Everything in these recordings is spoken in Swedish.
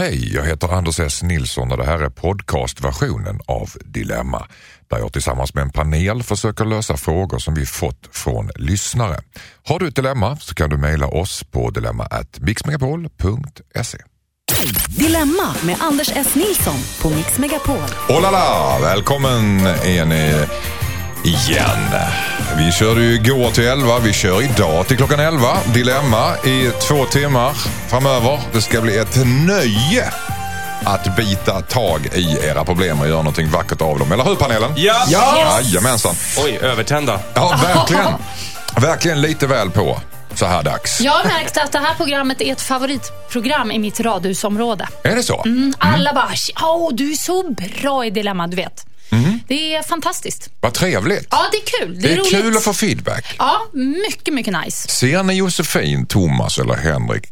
Hej, jag heter Anders S Nilsson och det här är podcastversionen av Dilemma där jag tillsammans med en panel försöker lösa frågor som vi fått från lyssnare. Har du ett dilemma så kan du mejla oss på dilemma@mixmegapol.se. Dilemma med Anders S. Nilsson på Mix Megapol. Oh la la! Välkommen är ni igen. Vi körde ju igår till 11, vi kör idag till klockan 11. Dilemma i två timmar framöver. Det ska bli ett nöje att bita tag i era problem och göra någonting vackert av dem. Eller hur panelen? Ja! Yes. Jajamensan. Oj, övertända. Ja, verkligen. Verkligen lite väl på så här dags. Jag har märkt att det här programmet är ett favoritprogram i mitt radhusområde. Är det så? Mm, alla bara, åh du är så bra i Dilemma, du vet. Det är fantastiskt. Vad trevligt. Ja, det är kul. Det Det är, är roligt. kul att få feedback. Ja, mycket, mycket nice. Ser ni Josefin, Thomas eller Henrik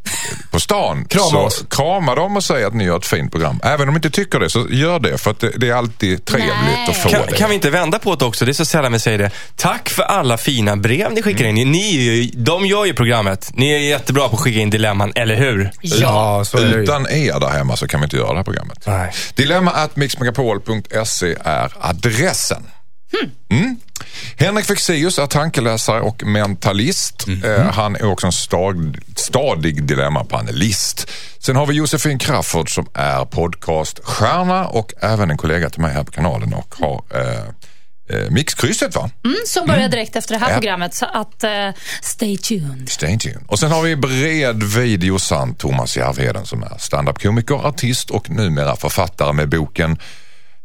på stan Krama oss. krama dem och säg att ni gör ett fint program. Även om ni inte tycker det så gör det för att det, det är alltid trevligt Nej. att få Kan, det. kan vi inte vända på det också? Det är så sällan vi säger det. Tack för alla fina brev ni skickar in. Ni, är ju- de gör ju programmet. Ni är jättebra på att skicka in dilemman, eller hur? Ja. så är det ju. Utan er där hemma så kan vi inte göra det här programmet. Nej. Dilemma at mixmegapol.se är adressen. Mm. Henrik Fexeus är tankeläsare och mentalist. Eh, han är också en stad, stadig dilemmapanelist. Sen har vi Josefin Crafoord som är podcaststjärna och även en kollega till mig här på kanalen och har eh, eh, Mixkrysset va? Mm, som börjar direkt efter det här Ja. programmet. Så att, eh, stay tuned. Stay tuned. Och sen har vi bredvid Jossan Thomas Järvheden som är standup-komiker, artist och numera författare med boken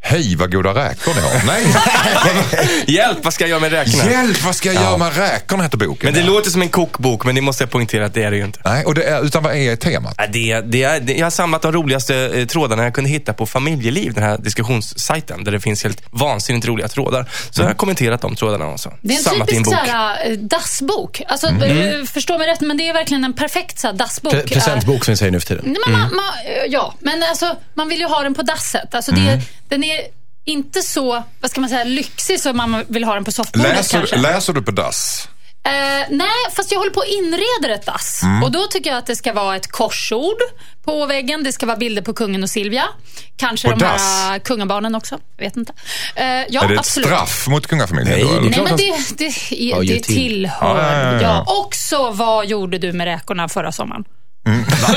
Hej vad goda räkor ni har. Nej, Hjälp, vad ska jag göra med räkorna? hjälp vad ska jag göra med räkorna heter boken. Men det Ja. låter som en kokbok, men det måste jag poängtera att det är det ju inte. Nej, och det är, utan vad är temat? Ja, Det, det är, det, jag har samlat de roligaste eh, trådarna jag kunde hitta på Familjeliv, den här diskussionssajten, där det finns helt vansinnigt roliga trådar. Så jag har kommenterat de trådarna också. Det är en Samlat typisk bok. såhär, eh, dassbok. Alltså, eh, Förstå mig rätt, men det är verkligen en perfekt såhär, dassbok. Pre- presentbok som vi säger nu för tiden. Nej, men man, man, ja, men alltså, man vill ju ha den på dasset. Alltså, det, Den är inte så, vad ska man säga, lyxig som man vill ha den på soffbordet kanske. Läser, läser du på dass? Eh, nej, fast jag håller på att inreda ett dass. Mm. Och då tycker jag att det ska vara ett korsord på väggen. Det ska vara bilder på kungen och Silvia. Kanske På de dass? här kungabarnen också. Jag vet inte. Eh, ja, är det ett absolut. straff mot kungafamiljen Nej, då? det är? Nej, men det, det, är- det till. tillhör. Ja, ja, ja, ja. Ja, också, vad gjorde du med räkorna förra sommaren?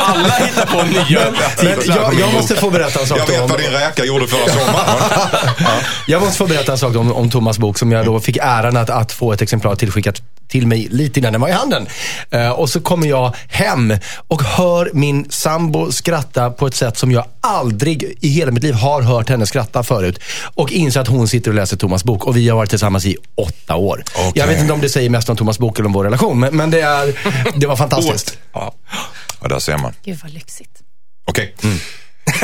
Alla hittar på nya Men titlar. jag, jag måste få berätta en sak Jag vet om, vad din räka gjorde förra sommaren. Jag måste få berätta en sak om, om Thomas bok som jag då fick äran att, att få ett exemplar tillskickat till mig lite innan den var i handen. Eh, och så kommer jag hem och hör min sambo skratta på ett sätt som jag aldrig i hela mitt liv har hört henne skratta förut. Och inser att hon sitter och läser Thomas bok och vi har varit tillsammans i åtta år. Okej. Jag vet inte om det säger mest om Thomas bok eller om vår relation, men, men det, är, det var fantastiskt. Ja. ja, där ser man. Gud vad lyxigt. Okej.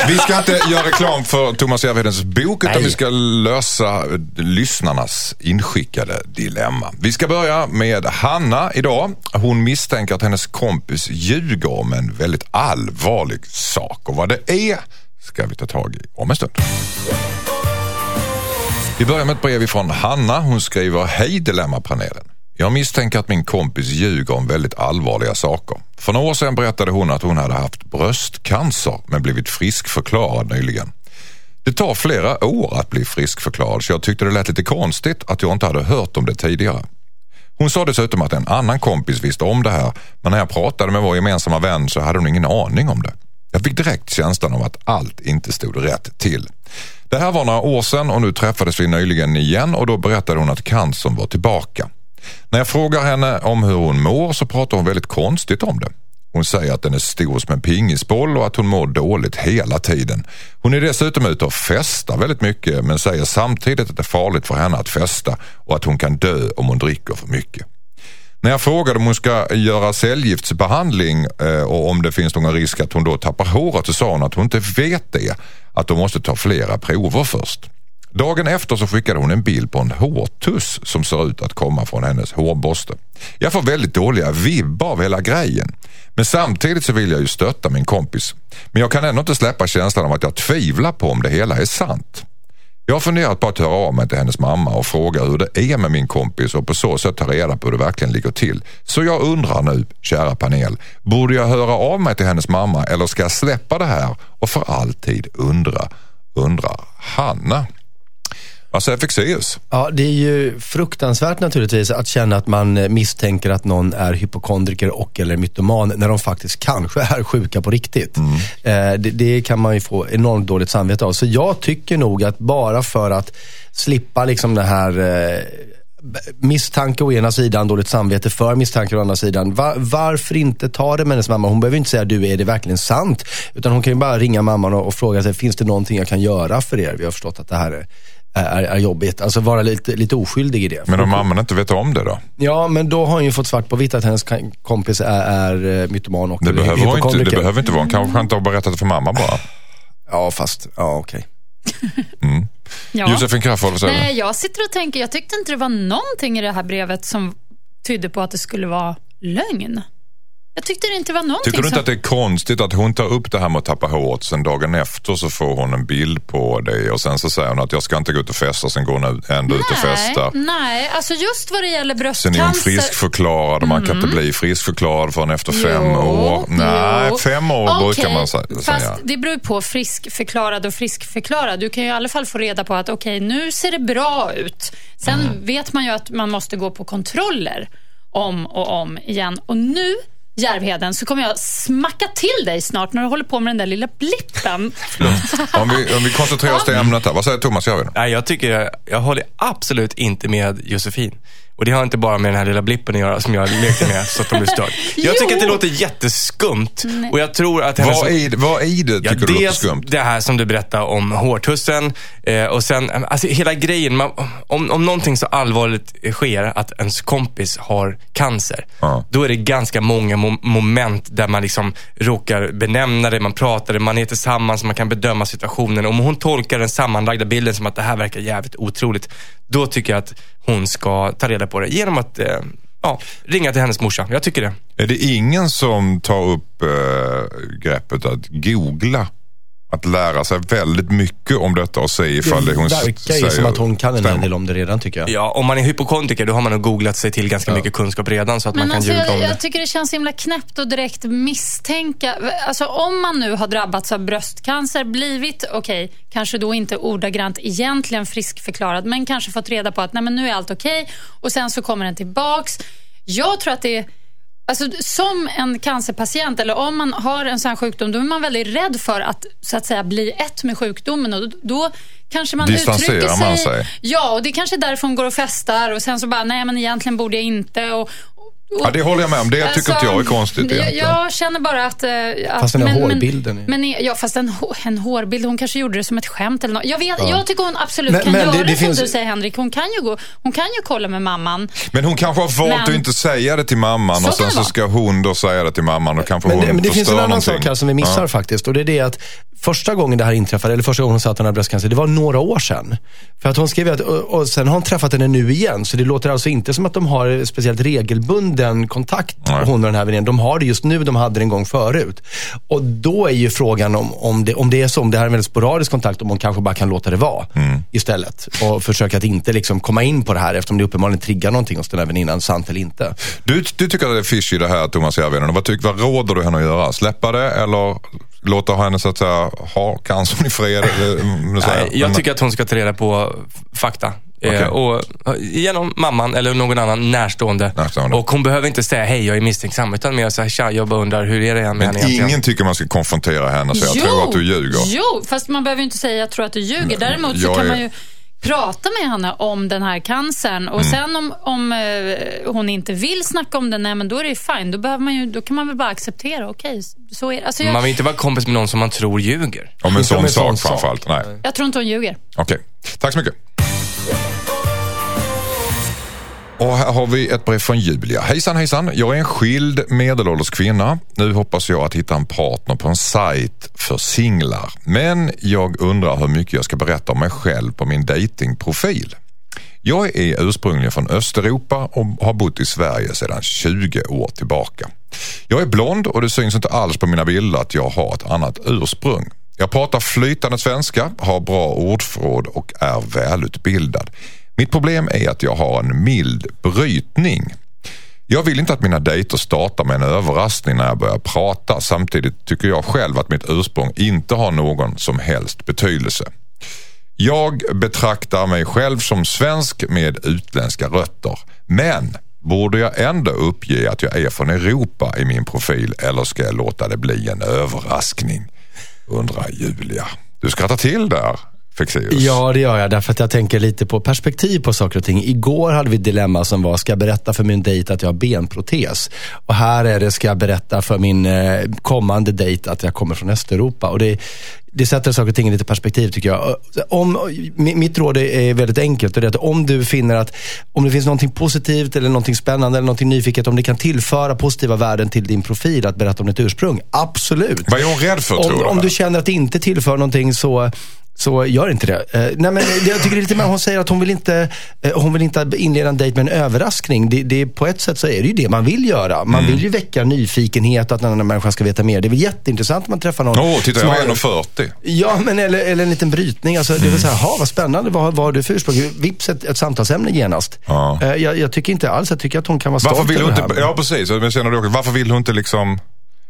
Vi ska inte göra reklam för Thomas Järvhedens bok utan Nej. vi ska lösa lyssnarnas inskickade dilemma. Vi ska börja med Hanna idag. Hon misstänker att hennes kompis ljuger om en väldigt allvarlig sak och vad det är ska vi ta tag i om en stund. Vi börjar med ett brev ifrån Hanna. Hon skriver Hej Dilemmapanelen. Jag misstänker att min kompis ljuger om väldigt allvarliga saker. För några år sedan berättade hon att hon hade haft bröstcancer men blivit friskförklarad nyligen. Det tar flera år att bli friskförklarad så jag tyckte det lät lite konstigt att jag inte hade hört om det tidigare. Hon sa dessutom att en annan kompis visste om det här men när jag pratade med vår gemensamma vän så hade hon ingen aning om det. Jag fick direkt känslan av att allt inte stod rätt till. Det här var några år sedan och nu träffades vi nyligen igen och då berättade hon att cancern var tillbaka. När jag frågar henne om hur hon mår så pratar hon väldigt konstigt om det. Hon säger att den är stor som en pingisboll och att hon mår dåligt hela tiden. Hon är dessutom ute och festar väldigt mycket men säger samtidigt att det är farligt för henne att festa och att hon kan dö om hon dricker för mycket. När jag frågade om hon ska göra cellgiftsbehandling eh, och om det finns någon risk att hon då tappar håret så sa hon att hon inte vet det. Att de måste ta flera prover först. Dagen efter så skickade hon en bild på en hårtuss som ser ut att komma från hennes hårborste. Jag får väldigt dåliga vibbar av hela grejen. Men samtidigt så vill jag ju stötta min kompis. Men jag kan ändå inte släppa känslan av att jag tvivlar på om det hela är sant. Jag har funderat på att höra av mig till hennes mamma och fråga hur det är med min kompis och på så sätt ta reda på hur det verkligen ligger till. Så jag undrar nu, kära panel, borde jag höra av mig till hennes mamma eller ska jag släppa det här och för alltid undra, undrar Hanna. Säger Fexeus? Ja, det är ju fruktansvärt naturligtvis att känna att man eh, misstänker att någon är hypokondriker och eller mytoman när de faktiskt kanske är sjuka på riktigt. Mm. Eh, det, det kan man ju få enormt dåligt samvete av. Så jag tycker nog att bara för att slippa liksom det här eh, misstanke å ena sidan, dåligt samvete för misstanke å andra sidan. Va- varför inte ta det med hennes mamma? Hon behöver inte säga du, är det verkligen sant? Utan hon kan ju bara ringa mamman och, och fråga sig, finns det någonting jag kan göra för er? Vi har förstått att det här är, är, är jobbigt. Alltså vara lite, lite oskyldig i det. Men om mamman inte vet om det då? Ja, men då har hon ju fått svart på vitt att hennes kompis är, är eh, mytoman och Det behöver, hon inte, det behöver inte vara. Hon kanske inte har berättat det för mamma bara. Ja, fast, ja okej. Ja. Josefin Crafoord, vad säger? Nej, jag sitter och tänker, jag tyckte inte det var någonting i det här brevet som tydde på att det skulle vara lögn. Jag tyckte det inte var någonting Tycker du inte som... att det är konstigt att hon tar upp det här med att tappa håret, sen dagen efter så får hon en bild på det och sen så säger hon att jag ska inte gå ut och festa, sen går hon ändå ut och festar. nej, alltså just vad det gäller Sen bröstcancer. är hon friskförklarad och man kan inte bli friskförklarad förrän efter fem Jo, år. Nej, jo. fem år Okej, brukar man sä- Fast säga. det beror på friskförklarad och friskförklarad. Du kan ju i alla fall få reda på att okej, nu ser det bra ut. Sen Mm. vet man ju att man måste gå på kontroller om och om igen. Och nu, Järvheden, så kommer jag smacka till dig snart när du håller på med den där lilla blippen. Om vi, om vi koncentrerar oss till ämnet här. Vad säger Thomas Järvheden? Nej, jag tycker, jag håller absolut inte med Josefin. Och det har inte bara med den här lilla blippen att göra som jag lekte med så att de blev störd. Jag tycker att det låter jätteskumt och jag tror att hennes... Vad är, det- vad är det Ja, tycker du låter skumt? det här som du berättade om hårtussen eh, och sen, alltså hela grejen, man, om, om någonting så allvarligt sker, att ens kompis har cancer, Ja. då är det ganska många mo- moment där man liksom råkar benämna det, man pratar det, man är tillsammans, man kan bedöma situationen. Om hon tolkar den sammanlagda bilden som att det här verkar jävligt otroligt, då tycker jag att hon ska ta reda på det genom att eh, ja, ringa till hennes morsa. Jag tycker det. Är det ingen som tar upp eh, greppet att googla? Att lära sig väldigt mycket om detta och se ifall det, hon s- verkar ju säger som att hon kan en hel del om det redan tycker jag. Ja, om man är hypokondriker då har man nog googlat sig till ganska mycket kunskap redan så att man Men kan alltså, ljuga om jag, det. jag tycker det känns himla knäppt att direkt misstänka. Alltså om man nu har drabbats av bröstcancer, blivit, okej, kanske då inte ordagrant egentligen friskförklarad, men kanske fått reda på att nej, men nu är allt okej och sen så kommer den tillbaks. Jag tror att det är Alltså, som en cancerpatient, eller om man har en sån sjukdom, då är man väldigt rädd för att, så att säga, bli ett med sjukdomen. Och då, då kanske man uttrycker man sig... sig? Ja, och det är kanske därför hon går och festar och sen så bara, nej men egentligen borde jag inte. Och, Ja, det håller jag med om. Det tycker inte jag är konstigt Alltså, jag, egentligen. jag känner bara att... eh, att Fast den här hårbilden är- Men, men, ja, fast en, en hårbild. Hon kanske gjorde det som ett skämt eller något. Jag, vet, jag tycker hon absolut Men- kan men göra det det, som finns- du säger Henrik. Hon kan ju, gå, hon kan ju kolla med mamman. Men hon kanske har valt Men- att inte säga det till mamman Så och sen så ska hon då säga det till mamman och kanske Men hon det, men det finns en annan någonting. sak här som vi missar Ja. faktiskt. Och det är det att första gången det här inträffade, eller första gången hon sa att hon hade bröstcancer, det var några år sedan. För att hon skrev att, och, och sen har hon träffat henne nu igen. Så det låter alltså inte som att de har speciellt regelbunden kontakt, Nej. hon och den här väninnan. De har det just nu, de hade det en gång förut. Och då är ju frågan om, om, det, om det är så, om det här är en väldigt sporadisk kontakt, om hon kanske bara kan låta det vara Mm. istället. Och försöka att inte liksom komma in på det här eftersom det uppenbarligen triggar någonting hos den här väninnan, sant eller inte. Du, du tycker att det är fishy det här Thomas Järvheden. Vad, tycker- vad råder du henne att göra? Släppa det eller låta henne så att säga ha cancern i fred? här. Nej, jag tycker att hon ska ta reda på fakta. Eh, och, eh, genom mamman eller någon annan närstående. Närstående. Och hon behöver inte säga hej, jag är misstänksam. Utan mer säga, tja, jag bara undrar, hur är det med henne Men egentligen? ingen tycker man ska konfrontera henne och säga jag tror att du ljuger. Jo, fast man behöver ju inte säga jag tror att du ljuger. Däremot så kan är- man ju prata med henne om den här cancern. Och sen om, om eh, hon inte vill snacka om den, nej, men då är det ju fine. Då, behöver man ju, då kan man väl bara acceptera, okej, så är. Alltså jag, Man vill inte vara kompis med någon som man tror ljuger. Om en sån sån sak framförallt. Nej. jag tror inte hon ljuger. Okej, tack så mycket. Och här har vi ett brev från Julia. Hejsan hejsan, jag är en skild medelålders kvinna. Nu hoppas jag att hitta en partner på en sajt för singlar. Men jag undrar hur mycket jag ska berätta om mig själv på min datingprofil. Jag är ursprungligen från Östeuropa och har bott i Sverige sedan 20 år tillbaka. Jag är blond och det syns inte alls på mina bilder att jag har ett annat ursprung. Jag pratar flytande svenska, har bra ordförråd och är välutbildad. Mitt problem är att jag har en mild brytning. Jag vill inte att mina dejter startar med en överraskning när jag börjar prata. Samtidigt tycker jag själv att mitt ursprung inte har någon som helst betydelse. Jag betraktar mig själv som svensk med utländska rötter. Men borde jag ändå uppge att jag är från Europa i min profil eller ska jag låta det bli en överraskning? Undrar Julia. Du skrattar till där. Fexeus. Ja, det gör jag. Därför att jag tänker lite på perspektiv på saker och ting. Igår hade vi ett dilemma som var, ska jag berätta för min dejt att jag har benprotes? Och här är det, ska jag berätta för min eh, kommande dejt att jag kommer från Östeuropa? Och det, det sätter saker och ting i lite perspektiv tycker jag. Om, mitt råd är väldigt enkelt. Det är att om du finner att om det finns någonting positivt eller någonting spännande eller någonting nyfiket. Om det kan tillföra positiva värden till din profil att berätta om ditt ursprung. Absolut. Vad är hon rädd för om, tror du? Om du känner att det inte tillför någonting så så gör inte det. Eh, nej, men jag tycker det är lite mer, hon säger att hon vill inte, eh, hon vill inte inleda en dejt med en överraskning. Det, det, på ett sätt så är det ju det man vill göra. Man mm. vill ju väcka nyfikenhet att den andra människan ska veta mer. Det är väl jätteintressant om man träffar någon. Åh, oh, titta jag är 1,40. Ja, men eller, eller en liten brytning. Alltså, mm. Det är så här, vad spännande, vad, vad har du för ursprung? Vips ett, ett samtalsämne genast. Ja. Eh, jag, jag, tycker inte alls, jag tycker att hon kan vara stolt varför vill hon inte, det här. Ja, precis. Men känner du också, varför vill hon inte liksom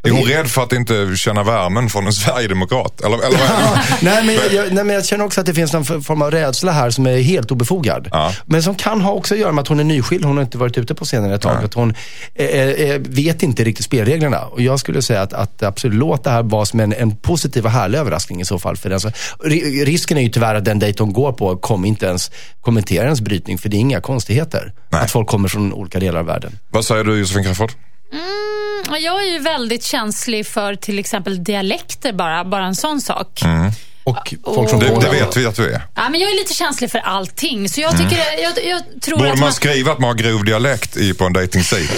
är hon rädd för att inte känna värmen från en sverigedemokrat? Eller, eller nej, men jag, jag, nej, men jag känner också att det finns någon form av rädsla här som är helt obefogad. Ja. Men som kan ha också att göra med att hon är nyskild. Hon har inte varit ute på scenen ett tag. Ja. Att hon eh, eh, vet inte riktigt spelreglerna. Och jag skulle säga att, att absolut låt det här vara som en, en positiv och härlig överraskning i så fall. För den. Så, risken är ju tyvärr att den dejt hon går på kommer inte ens kommentera ens brytning. För det är inga konstigheter. Nej. Att folk kommer från olika delar av världen. Vad säger du Josefin Crafoord? Mm, jag är ju väldigt känslig för till exempel dialekter bara, bara en sån sak. Mm. Och folk från det, det vet vi att du är. Ja, men jag är lite känslig för allting. Så jag tycker, mm. jag, jag tror Borde att man, man skriva att man har grov dialekt i, på en dejtingsida?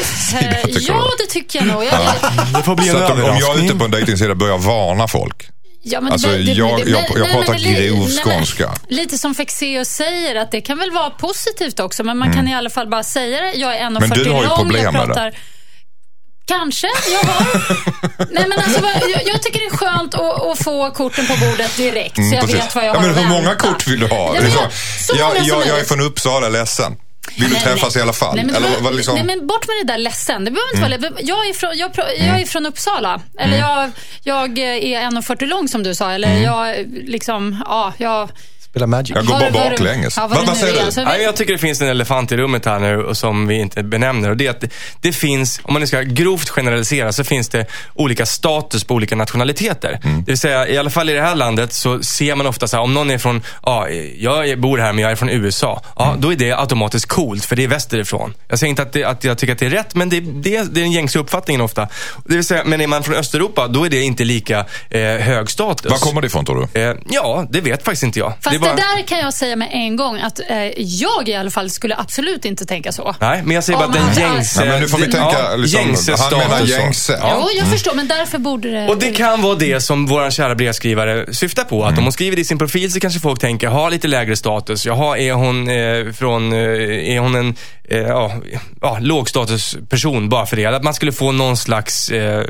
ja, det tycker jag nog. Jag, ja. Det får bli en så om jag är ute på en dejtingsida börjar varna folk. Ja, men alltså, det, det, jag, jag, jag, jag pratar grov skånska. Lite som Fexeus säger, att det kan väl vara positivt också. Men man mm. kan i alla fall bara säga det. Jag är 1,40 lång. Men du har ju problem med det. Kanske, jag har. Nej, men alltså, jag, jag tycker det är skönt att, att, få korten på bordet direkt. Så jag mm, vet vad jag ja, har men Hur många kort vill du ha? Ja, men, jag, jag, jag, jag är från Uppsala, ledsen. Vill du träffas nej. i alla fall? Nej men, Eller, var, liksom... nej, men bort med det där ledsen. Det behöver inte mm. vara jag, är från, jag, jag är mm. från Uppsala. Eller mm. jag, jag är 1,40 lång som du sa. Eller mm. jag, liksom, ja, jag Spela Magic. Jag går bara baklänges. Ja, vad, vad säger du? Alltså, ja, jag tycker det finns en elefant i rummet här nu som vi inte benämner. Och det är att det, det finns, om man nu ska grovt generalisera, så finns det olika status på olika nationaliteter. Mm. Det vill säga, i alla fall i det här landet så ser man ofta så här, om någon är från, ja, jag bor här men jag är från USA. Ja, mm. då är det automatiskt coolt för det är västerifrån. Jag säger inte att, det, att jag tycker att det är rätt, men det, det, det är den gängse uppfattningen ofta. Det vill säga, men är man från Östeuropa, då är det inte lika eh, hög status. Var kommer det ifrån tror du? Eh, ja, det vet faktiskt inte jag. Fast bara... det där kan jag säga med en gång att eh, jag i alla fall skulle absolut inte tänka så. Nej, men jag säger bara den gängse... Nej, men nu får vi tänka, ja, liksom, gängse han menar gängse. Ja. Jo, jag mm. förstår, men därför borde det... Och det kan vara det som vår kära brevskrivare syftar på. Att mm. om hon skriver det i sin profil så kanske folk tänker, ha lite lägre status. Jaha, är hon eh, från, eh, är hon en eh, ja, ja, lågstatusperson bara för det. Att man skulle få någon slags eh,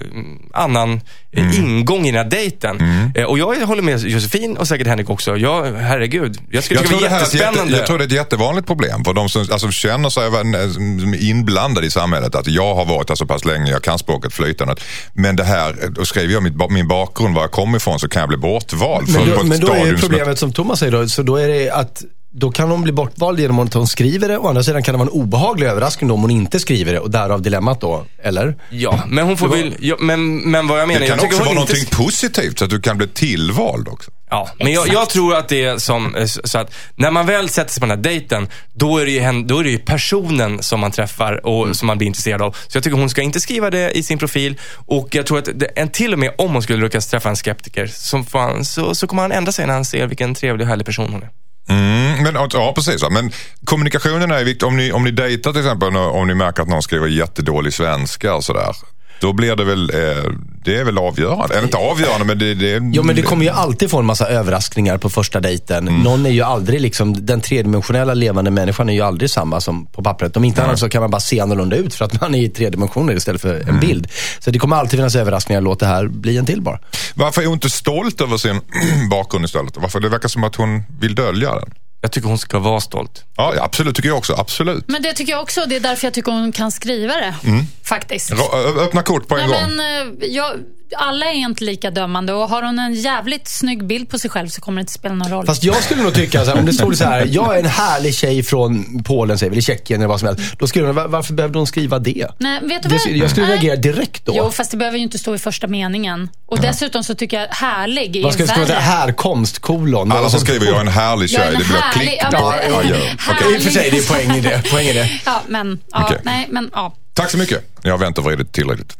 annan mm. ingång i den här dejten. Mm. Eh, och jag håller med Josefin och säkert Henrik också. Jag, herregud, jag skulle tycka det var jättespännande. Jätte, jag tror det är ett jättevanligt problem för de som alltså, känner sig inblandade i samhället. Att jag har varit här så pass länge, jag kan språket flytande. Men det här, då skriver jag mitt, min bakgrund, var jag kommer ifrån, så kan jag bli bortvald. Men då, men då är problemet som Thomas säger då, så då är det att då kan hon bli bortvald genom att hon skriver det. Å andra sidan kan det vara en obehaglig överraskning då om hon inte skriver det och därav dilemmat då. Eller? Ja, men hon får väl... Ja, men, men vad jag menar... Det kan jag också vara någonting positivt så att du kan bli tillvald också. Ja, men jag, jag, tror att det är som, eh, så att när man väl sätter sig på den här dejten, då är det ju, då är det ju personen som man träffar och mm. som man blir intresserad av. Så jag tycker hon ska inte skriva det i sin profil. Och jag tror att det, en, till och med om hon skulle lyckas träffa en skeptiker, så, fan, så, så kommer han ändra sig när han ser vilken trevlig och härlig person hon är. Mm, men, ja, precis. Men kommunikationen är viktig. Om ni, om ni dejtar till exempel, om ni märker att någon skriver jättedålig svenska och sådär. Då blir det väl, eh, det är väl avgörande. Eller inte avgörande, men det... det Jo, men det kommer ju alltid få en massa överraskningar på första dejten. Mm. Någon är ju aldrig liksom, den tredimensionella levande människan är ju aldrig samma som på pappret. Om inte annat så kan man bara se annorlunda ut för att man är i tre dimensioner istället för Mm. en bild. Så det kommer alltid finnas överraskningar. Låt det här bli en till bara. Varför är hon inte stolt över sin bakgrund istället? Varför det verkar som att hon vill dölja den. Jag tycker hon ska vara stolt. Ja, absolut tycker jag också. Absolut. Men det tycker jag också. Det är därför jag tycker hon kan skriva det. Faktiskt. Ra- ö- Öppna kort på en Nej, gång. men, eh, jag, alla är inte lika dömande och har hon en jävligt snygg bild på sig själv så kommer det inte spela någon roll. Fast jag skulle nog tycka, så här, om det stod så här, jag är en härlig tjej från Polen, säger vi, eller Tjeckien eller vad som helst. Då skulle hon, var- varför behövde hon skriva det? Nej, vet du det vad? jag skulle Nej. reagera direkt då. Jo, fast det behöver ju inte stå i första meningen. Och dessutom så tycker jag härlig är vad ska stå? värre. Härkomst, kolon. Alla som skriver jag är en härlig Jag är tjej, en det blir klick. ja, men- Ja, ja, ja. Härlig. I och för sig, det är poäng i det. Poäng i det. Ja, men, ja, Okej. nej, men ja. Tack så mycket. Jag har vänt och vridit tillräckligt.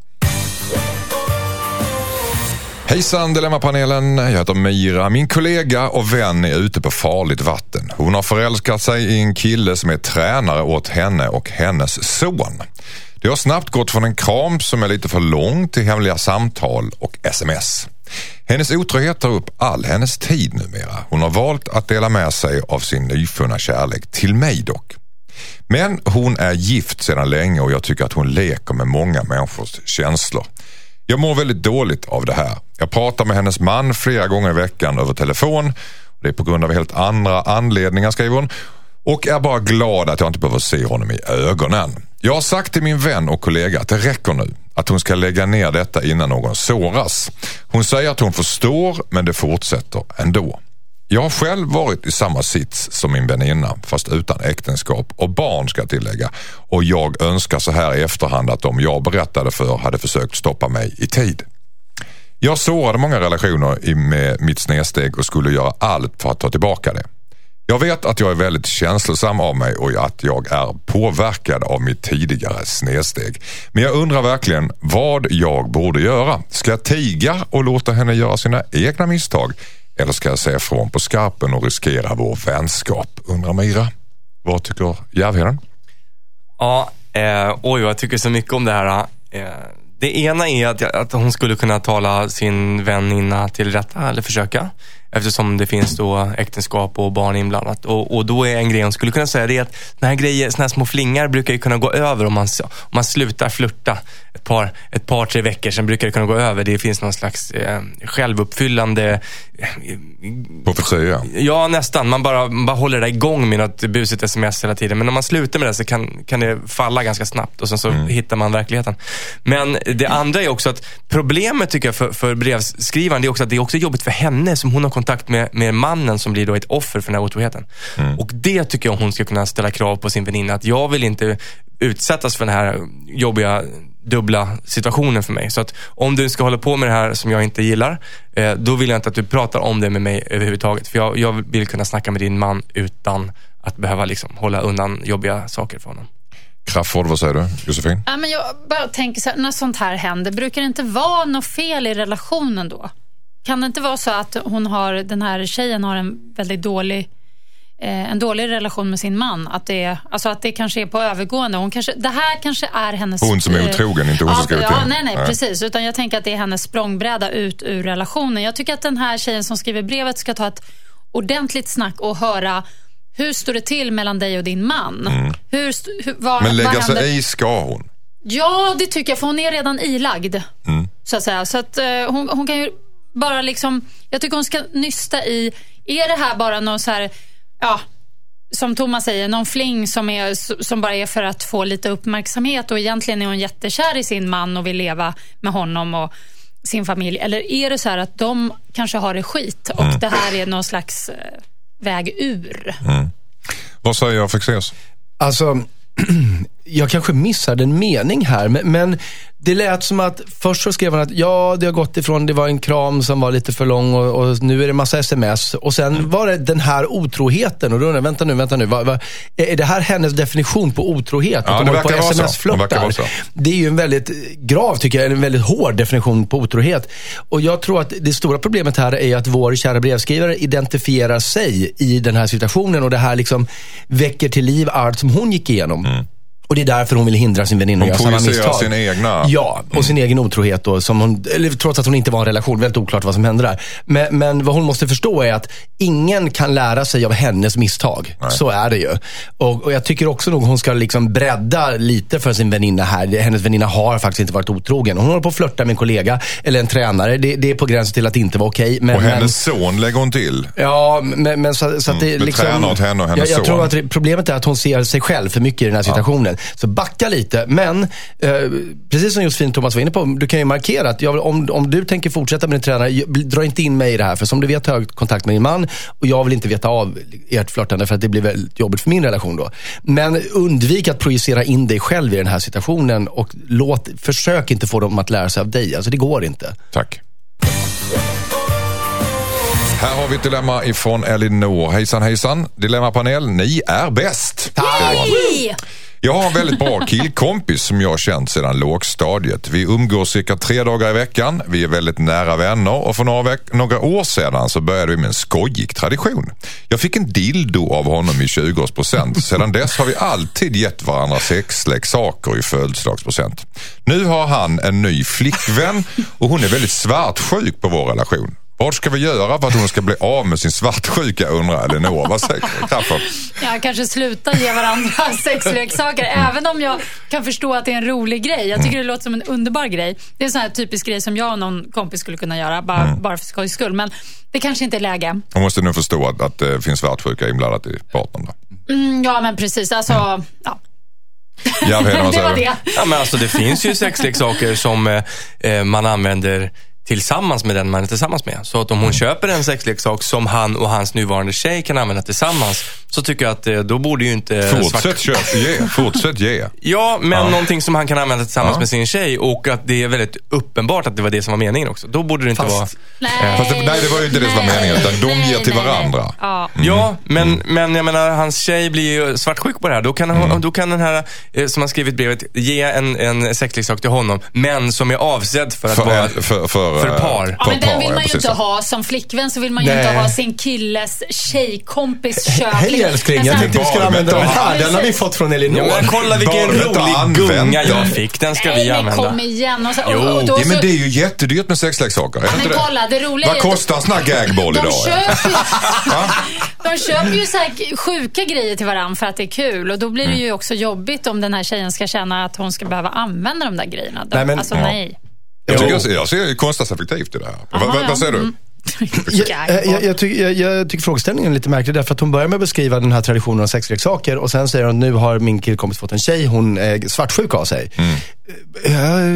Hejsan Dilemmapanelen, jag heter Mira. Min kollega och vän är ute på farligt vatten. Hon har förälskat sig i en kille som är tränare åt henne och hennes son. Det har snabbt gått från en kram som är lite för lång till hemliga samtal och sms. Hennes otrohet tar upp all hennes tid numera. Hon har valt att dela med sig av sin nyfunna kärlek, till mig dock. Men hon är gift sedan länge och jag tycker att hon leker med många människors känslor. Jag mår väldigt dåligt av det här. Jag pratar med hennes man flera gånger i veckan över telefon. Det är på grund av helt andra anledningar skriver hon. Och är bara glad att jag inte behöver se honom i ögonen. Jag har sagt till min vän och kollega att det räcker nu. Att hon ska lägga ner detta innan någon såras. Hon säger att hon förstår men det fortsätter ändå. Jag har själv varit i samma sits som min väninna fast utan äktenskap och barn ska jag tillägga. Och jag önskar så här i efterhand att de jag berättade för hade försökt stoppa mig i tid. Jag sårade många relationer med mitt snedsteg och skulle göra allt för att ta tillbaka det. Jag vet att jag är väldigt känslosam av mig och att jag är påverkad av mitt tidigare snedsteg. Men jag undrar verkligen vad jag borde göra. Ska jag tiga och låta henne göra sina egna misstag? Eller ska jag säga ifrån på skarpen och riskera vår vänskap? Undrar Mira. Vad tycker Järvheden? Ja, eh, oj jag tycker så mycket om det här. Eh, det ena är att, att hon skulle kunna tala sin väninna till rätta, eller försöka. Eftersom det finns då äktenskap och barn inblandat. Och, och då är en grej hon skulle kunna säga det är att såna här grejer, såna här små flingar brukar ju kunna gå över om man, om man slutar flirta ett par, ett par, tre veckor. Sen brukar det kunna gå över. Det finns någon slags eh, självuppfyllande Profetia. Ja, nästan. Man bara, man bara håller det igång med något busigt sms hela tiden. Men om man slutar med det så kan, kan det falla ganska snabbt och sen så hittar man verkligheten. Men det andra är också att problemet tycker jag för, för brevskrivaren, det är också att det är också jobbigt för henne som hon har kontakt med, med mannen som blir då ett offer för den här otroheten. Och det tycker jag hon ska kunna ställa krav på sin väninna. Att jag vill inte utsättas för den här jobbiga dubbla situationen för mig. Så att om du ska hålla på med det här som jag inte gillar, eh, då vill jag inte att du pratar om det med mig överhuvudtaget. För jag, jag vill kunna snacka med din man utan att behöva liksom hålla undan jobbiga saker för honom. Crafoord, vad säger du? Josefin? Ja, men jag bara tänker så här, när sånt här händer, brukar det inte vara något fel i relationen då? Kan det inte vara så att hon har, den här tjejen har en väldigt dålig eh, en dålig relation med sin man. Att det, alltså att det kanske är på övergående. Hon kanske, det här kanske är hennes... Hon som är eh, otrogen, inte hon som ja, skrivit ja, nej, nej, Nej. precis. Utan jag tänker att det är hennes språngbräda ut ur relationen. Jag tycker att den här tjejen som skriver brevet ska ta ett ordentligt snack och höra hur står det till mellan dig och din man? Hur, st- hur, vad, Mm. Men lägga vad händer? sig i ska hon. Ja, det tycker jag, för hon är redan ilagd. Mm. Så att säga. Så att, eh, hon, hon kan ju bara liksom... Jag tycker hon ska nysta i, är det här bara någon så här, ja, som Thomas säger, någon fling som, är, som bara är för att få lite uppmärksamhet och egentligen är hon jättekär i sin man och vill leva med honom och sin familj. Eller är det så här att de kanske har det skit och Mm. det här är någon slags eh, väg ur? Vad säger Fexeus? Alltså, jag kanske missade en mening här, men, men det lät som att först så skrev han att ja, det har gått ifrån, det var en kram som var lite för lång och, och nu är det massa sms. Och sen var det den här otroheten och då undrar jag, vänta nu, vänta nu. Vad, vad, är det här hennes definition på otrohet? Ja, att de det håller på verkar och vara verkar vara så. Det är ju en väldigt grav, tycker jag, en väldigt hård definition på otrohet. Och jag tror att det stora problemet här är att vår kära brevskrivare identifierar sig i den här situationen och det här liksom väcker till liv allt som hon gick igenom. Och det är därför hon vill hindra sin väninna Hon att göra samma misstag. sin egna- Ja, och sin egen otrohet då. Som hon, eller, trots att hon inte var i en relation. Väldigt oklart vad som hände där. Men, men vad hon måste förstå är att ingen kan lära sig av hennes misstag. Så är det ju. Och, och jag tycker också nog hon ska liksom bredda lite för sin väninna här. Hennes väninna har faktiskt inte varit otrogen. Hon håller på att flörta med en kollega eller en tränare. Det, det är på gränsen till att inte vara okej. men, Och men- hennes son lägger hon till. Ja, men, men så, så att det det liksom... tränar åt henne och hennes jag, jag tror son. att det- problemet är att hon ser sig själv för mycket i den här situationen. Så backa lite. Men, eh, precis som Josefin Thomas var inne på, du kan ju markera att jag, om, om du tänker fortsätta med din tränare, dra inte in mig i det här. För som du vet har jag kontakt med din man och jag vill inte veta av ert flörtande för att det blir väldigt jobbigt för min relation då. Men undvik att projicera in dig själv i den här situationen och låt, försök inte få dem att lära sig av dig. Alltså det går inte. Tack. Här har vi ett dilemma ifrån Elinor. Hejsan hejsan. Dilemmapanel, ni är bäst. Hej! Jag har en väldigt bra killkompis som jag har känt sedan lågstadiet. Vi umgås cirka tre dagar i veckan. Vi är väldigt nära vänner och för några, några år sedan så började vi med en skojig tradition. Jag fick en dildo av honom i 20-årspresent. Sedan dess har vi alltid gett varandra sexleksaker i födelsedagspresent. Nu har han en ny flickvän och hon är väldigt svartsjuk på vår relation. Vad ska vi göra för att hon ska bli av med sin svartsjuka undrar Elinor. Vad säger Kraffer? Ja, kanske sluta ge varandra sexleksaker. Även om jag kan förstå att det är en rolig grej. Jag tycker det låter som en underbar grej. Det är en sån här typisk grej som jag och någon kompis skulle kunna göra. Bara, bara för skojs skull. Men det kanske inte är läge. Hon måste nu förstå att, att det finns svartsjuka inblandat i partnern. Mm, ja, men precis. Alltså, ja. Ja, vad det var det. Ja, men alltså, det finns ju sexleksaker som eh, eh, man använder tillsammans med den man är tillsammans med. Så att om hon köper en sexleksak som han och hans nuvarande tjej kan använda tillsammans så tycker jag att eh, då borde ju inte... Fortsätt köp, ge. Fortsätt ge. Ja, men någonting som han kan använda tillsammans Ja. med sin tjej och att det är väldigt uppenbart att det var det som var meningen också. Då borde det inte Fast- vara... Nej, Fast det- nej, det var ju inte det som var meningen, utan de nej, ger till nej, nej. varandra. Ja. Ja, men, Mm. men jag menar, hans tjej blir ju svartsjuk på det här. Då kan, hon, då kan den här, eh, som har skrivit brevet, ge en, en sexleksak till honom, men som är avsedd för att vara... För, för, för, för eh, par. Ja, men den vill man ju precis inte ha som flickvän så vill man ju Nej. inte ha sin killes tjejkompis köp. Hej älskling, jag tänkte vi skulle använda den här. Den har vi fått från Elinor. Ja, kolla vilken rolig gunga jag fick. Den ska Nej, vi men använda. kom igen. Och så, Jo. och, Ja, men det är ju jättedyrt med sexleksaker, men kolla, det roliga Vad kostar en sån här gagboll de idag? de köper ju så här sjuka grejer till varandra för att det är kul. Och då blir det ju också jobbigt om den här tjejen ska känna att hon ska behöva använda de där grejerna. Nej, men- alltså ja. nej. Jag, tycker, jag, jag ser ju kostnadseffektivt i det här. Vad- Aha, vad, ja. vad säger du? Mm. Jag, jag, jag, tycker, jag, jag tycker frågeställningen är lite märklig därför att hon börjar med att beskriva den här traditionen av sexleksaker och sen säger hon nu har min killkompis fått en tjej, hon är svartsjuk av sig. Eh,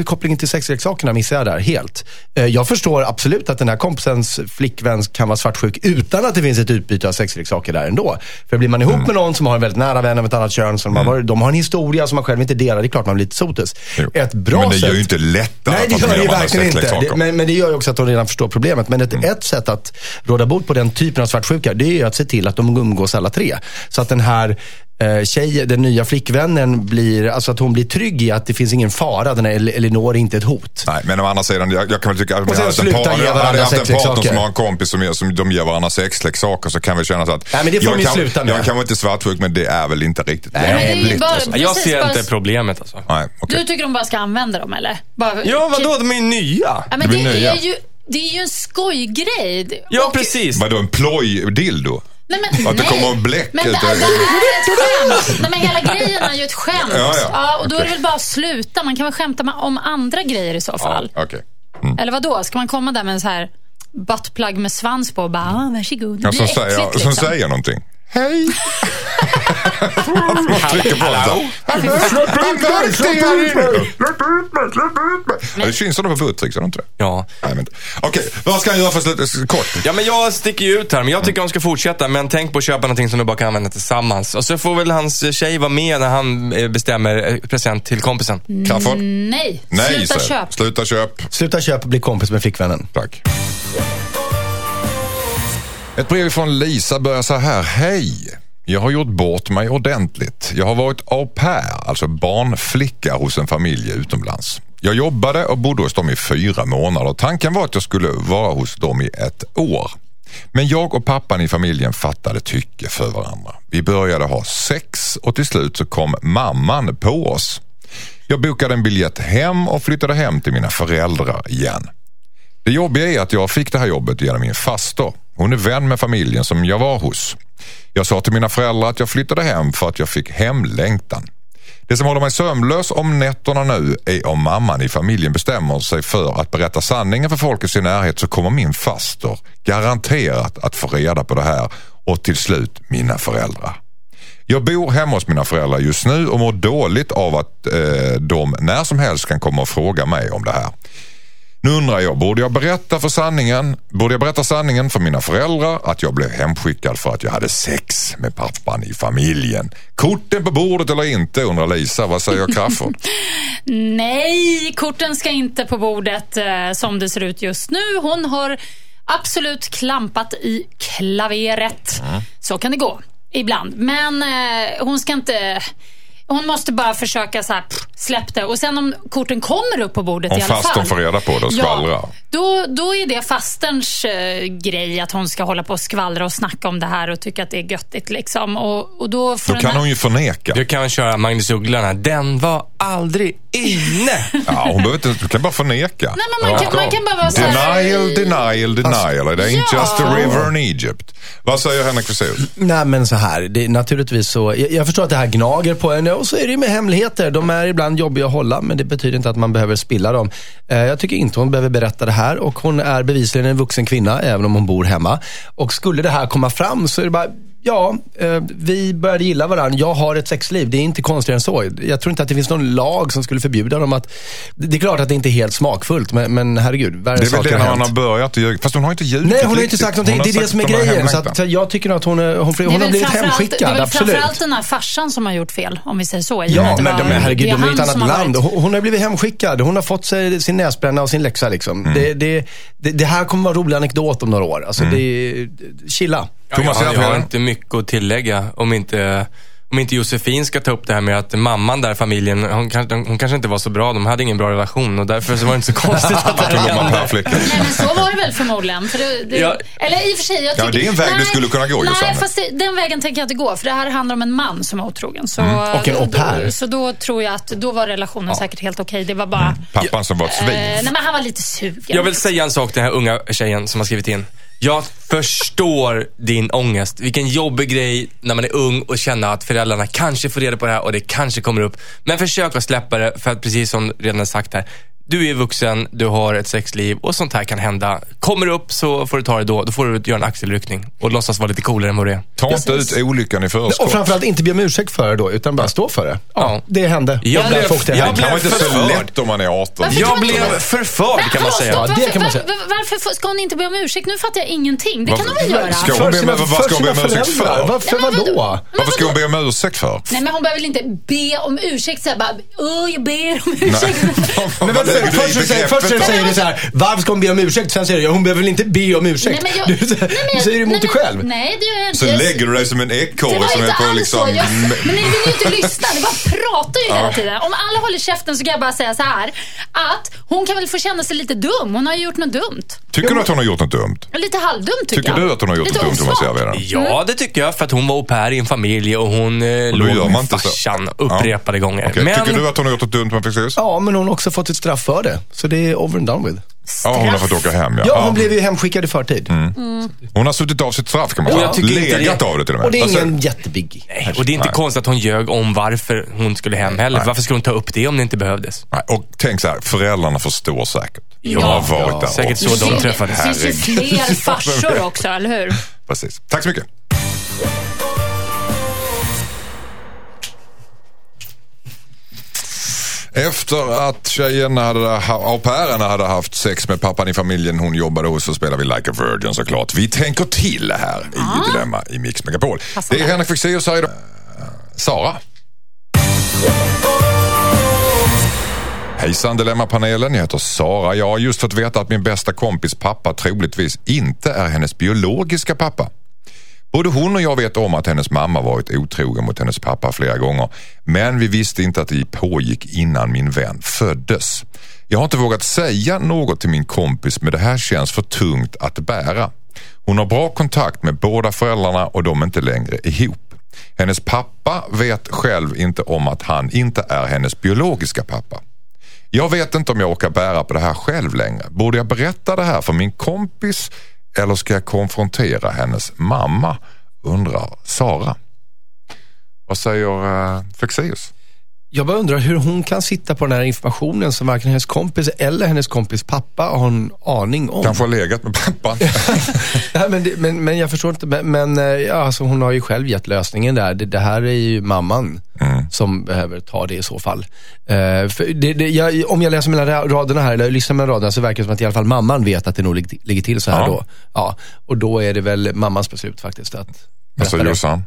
kopplingen till sexleksakerna missar jag där helt. Eh, jag förstår absolut att den här kompisens flickvän kan vara svartsjuk utan att det finns ett utbyte av sexleksaker där ändå. För blir man ihop med någon som har en väldigt nära vän av ett annat kön, som har varit, de har en historia som man själv inte delar, det är klart man blir lite sotus. Jo. Ett bra men det gör ju inte lättare Nej, det gör det ju verkligen inte. Det, men, men det gör ju också att de redan förstår problemet. Men ett, ett sätt att råda bot på den typen av svartsjuka, det är ju att se till att de umgås alla tre. Så att den här eh, tjej, den nya flickvännen blir, alltså att hon blir trygg i att det finns ingen fara. Den här El- Elinor är inte ett hot. Nej, men å andra sidan, jag, jag kan väl tycka att Och sen hade jag haft en partner som har en kompis som, ger- som de ger varandra sexleksaker så kan vi känna så att Nej, men det får jag, kan, sluta med. jag kan vara inte svartsjuk men det är väl inte riktigt Nej, är lämpligt. bara- alltså. Jag Precis, ser bara- inte problemet alltså. Nej, okej. Du tycker de bara ska använda dem eller? Bara, Ja, vadå? De är ju nya. Ja, men Det det, är ju, det är ju en skojgrej. Ja, Och- precis. Vadå, en ploj-dildo? Nej, men, Att det nej. kommer bläck men ut. det, det här är ett skämt. Nej, men hela grejen är ju ett skämt. Ja, ja. och då är det väl bara att sluta. Man kan väl skämta om andra grejer i så fall. Okej. Eller vad då? Ska man komma där med en så här buttplug med svans på och bara, ah, varsågod. Det Ja, som, äckligt liksom. som säger någonting. Hej! Man trycker på den. Släpp ut mig! Släpp ut mig! Släpp ut mig! Släpp ut mig! Det syns sådana på Buttrick, gör det inte det? Ja. Nej, men inte. Okej, vad ska jag göra för att? Kort. Ja, men jag sticker ju ut här. Men jag tycker de ska fortsätta. Men tänk på att köpa någonting som du bara kan använda tillsammans. Och så får väl hans tjej vara med när han eh, bestämmer eh, present till kompisen. Crafoord? Nej, Nej, sluta köp. Sluta köp. Sluta köpa och bli kompis med flickvännen. Tack. Ett brev från Lisa börjar så här. Hej! Jag har gjort bort mig ordentligt. Jag har varit au pair, alltså barnflicka hos en familj utomlands. Jag jobbade och bodde hos dem i fyra månader. Tanken var att jag skulle vara hos dem i ett år. Men jag och pappan i familjen fattade tycke för varandra. Vi började ha sex och till slut så kom mamman på oss. Jag bokade en biljett hem och flyttade hem till mina föräldrar igen. Det jobbiga är att jag fick det här jobbet genom min faster. Hon är vän med familjen som jag var hos. Jag sa till mina föräldrar att jag flyttade hem för att jag fick hemlängtan. Det som håller mig sömnlös om nätterna nu är om mamman i familjen bestämmer sig för att berätta sanningen för folk i sin närhet så kommer min faster garanterat att få reda på det här och till slut mina föräldrar. Jag bor hemma hos mina föräldrar just nu och mår dåligt av att eh, de när som helst kan komma och fråga mig om det här. Nu undrar jag, borde jag berätta för sanningen? Borde jag berätta sanningen för mina föräldrar att jag blev hemskickad för att jag hade sex med pappan i familjen? Korten på bordet eller inte undrar Lisa. Vad säger Crafoord? Nej, korten ska inte på bordet eh, som det ser ut just nu. Hon har absolut klampat i klaveret. Så kan det gå ibland. Men eh, hon ska inte... Hon måste bara försöka så här, pff, släpp det. Och sen om korten kommer upp på bordet Om i alla fall. fastern får reda på det och skvallrar. Ja, då, då är det fasterns eh, grej att hon ska hålla på och skvallra och snacka om det här och tycka att det är göttigt. Liksom. Och, och då får Då kan här- hon ju förneka. Du kan köra Magnus Uggla den här. Den var aldrig inne. Ja, hon behöver inte, du kan bara förneka. Nej, men man kan- Rakt man kan bara vara så här- Denial, denial, denial. Det är inte Ja. just a river in Egypt. Vad säger Henrik Fexeus? Nej men så här, det naturligtvis så. Jag, jag förstår att det här gnager på en och så är det med hemligheter. De är ibland jobbiga att hålla men det betyder inte att man behöver spilla dem. Eh, jag tycker inte hon behöver berätta det här och hon är bevisligen en vuxen kvinna även om hon bor hemma. Och skulle det här komma fram så är det bara Ja, eh, vi började gilla varandra. Jag har ett sexliv. Det är inte konstigare än så. Jag tror inte att det finns någon lag som skulle förbjuda dem att... Det är klart att det inte är helt smakfullt, men, men herregud. Värre Det är väl saker det har när man hänt. har börjat ljuga. Fast hon har inte ljugit Nej, hon har inte sagt någonting. Hon Det är det som är grejen. Så att, jag tycker nog att hon, är, hon, hon, Det är har blivit hemskickad, Det är väl absolut. framförallt den här farsan som har gjort fel, om vi säger så. Ja, det men var- de, herregud, det är de är i ett annat har land. varit- Hon, hon har blivit hemskickad. Hon har fått sig sin näsbränna och sin läxa. Liksom. Mm. Det, det, det, det här kommer vara en rolig anekdot om några år. Alltså, det är, chilla. Thomas jag, jag har inte mycket att tillägga om inte, om inte Josefin ska ta upp det här med att mamman där familjen, hon, kanske- hon kanske inte var så bra. De hade ingen bra relation och därför så var det inte så konstigt att det hände. Nej, men så var det väl förmodligen. För det, det, Ja. Eller i och för sig, jag Ja, tycker, det är en väg du skulle kunna gå, Nej, Josanne. fast det, den vägen tänker jag inte gå. För det här handlar om en man som är otrogen. Så, Mm. Och en au pair. Då, så då tror jag att då var relationen säkert helt okej. Det var bara... Pappan som var ett Eh, svin. nej, men han var lite sugen. Jag vill säga en sak till den här unga tjejen som har skrivit in. Jag förstår din ångest. Vilken jobbig grej när man är ung och känna att föräldrarna kanske får reda på det här och det kanske kommer upp. Men försök att släppa det för att precis som redan sagt här. Du är vuxen, du har ett sexliv och sånt här kan hända. Kommer det upp så får du ta det då. Då får du göra en axelryckning och låtsas vara lite coolare än vad du är. Ta inte ut olyckan i Och förskott. framförallt inte be om ursäkt för det då, utan bara stå för det. Ja, Ja. det hände. Jag blev- folk det jag kan vara inte så förförd. lätt om man är 18. Varför Jag kan blev förförd kan man säga. varför, kan man säga. var- varför får- ska hon inte be om ursäkt? Nu fattar jag ingenting. Det kan hon väl göra? Ska hon För be- sina, vad ska hon be om ursäkt för? Varför, vadå? Varför ska hon be om ursäkt för? Nej, men hon behöver väl inte be om ursäkt så här, bara, åh, jag ber om ursäkt. Först, så säger, begreppet först så då? säger du så här, varför ska hon be om ursäkt? Sen säger du, hon behöver väl inte be om ursäkt? Nej, men jag- du, nej, säger emot nej, dig själv. Nej, det gör jag inte. Så Jag- lägger du dig som en Det ekorre var som är inte på alls liksom... så. Jag, men ni vill ju inte lyssna. Ni bara pratar ju hela tiden. Om alla håller käften så kan jag bara säga så här. Att hon kan väl få känna sig lite dum. Hon har ju gjort något dumt. Tycker du att hon har gjort något dumt? Lite halvdumt tycker, Tycker jag. du att hon har gjort Lite något dumt Thomas. Järvheden? Ja, det tycker jag. För att hon var au pair i en familj och hon eh, låg med farsan upprepade gånger. Tycker du att hon har gjort något dumt med? Ja, men hon har också fått ett straff för det. Så det är over and done with. Ja, hon har fått åka hem ja. Ja, hon blev ju hemskickad i förtid. Hon har suttit av sitt straff kan man säga. jag tycker inte Legat det- av det till och med. Och det är säger ingen jättebiggie. Nej, och det är inte Nej. konstigt att hon ljög om varför hon skulle hem heller. Varför skulle hon ta upp det om det inte behövdes? Nej, Och tänk så här, föräldrarna förstår säkert. De Ja. har varit Ja, där. säkert så de Det träffades. finns ju fler farsor också, eller hur? Precis. Tack så mycket. Efter att tjejerna hade, au pairerna hade haft sex med pappan i familjen hon jobbade hos så spelar vi Like a Virgin såklart. Vi tänker till här i Dilemma i Mix Megapol. Det är Henrik Fexeus här idag. Sara. Hejsan Dilemmapanelen, jag heter Sara. Jag har just fått veta att min bästa kompis pappa troligtvis inte är hennes biologiska pappa. Både hon och jag vet om att hennes mamma varit otrogen mot hennes pappa flera gånger. Men vi visste inte att det pågick innan min vän föddes. Jag har inte vågat säga något till min kompis men det här känns för tungt att bära. Hon har bra kontakt med båda föräldrarna och de är inte längre ihop. Hennes pappa vet själv inte om att han inte är hennes biologiska pappa. Jag vet inte om jag orkar bära på det här själv längre. Borde jag berätta det här för min kompis eller ska jag konfrontera hennes mamma? Undrar Sara. Vad säger eh, uh, Fexeus? Jag bara undrar hur hon kan sitta på den här informationen som varken hennes kompis eller hennes kompis pappa har en aning om. Kanske har legat med pappan. Nej, men, det, men, men jag förstår inte. Men, men eh, ja, alltså, hon har ju själv gett lösningen där. Det, det här är ju mamman Mm. som behöver ta det i så fall. För det, det, jag, om jag läser mellan raderna här, eller lyssnar mellan raderna, så verkar det som att i alla fall mamman vet att det nog lig- ligger till så här Ja. då. Ja, och då är det väl mammans beslut faktiskt att Vad berätta det. Jossan?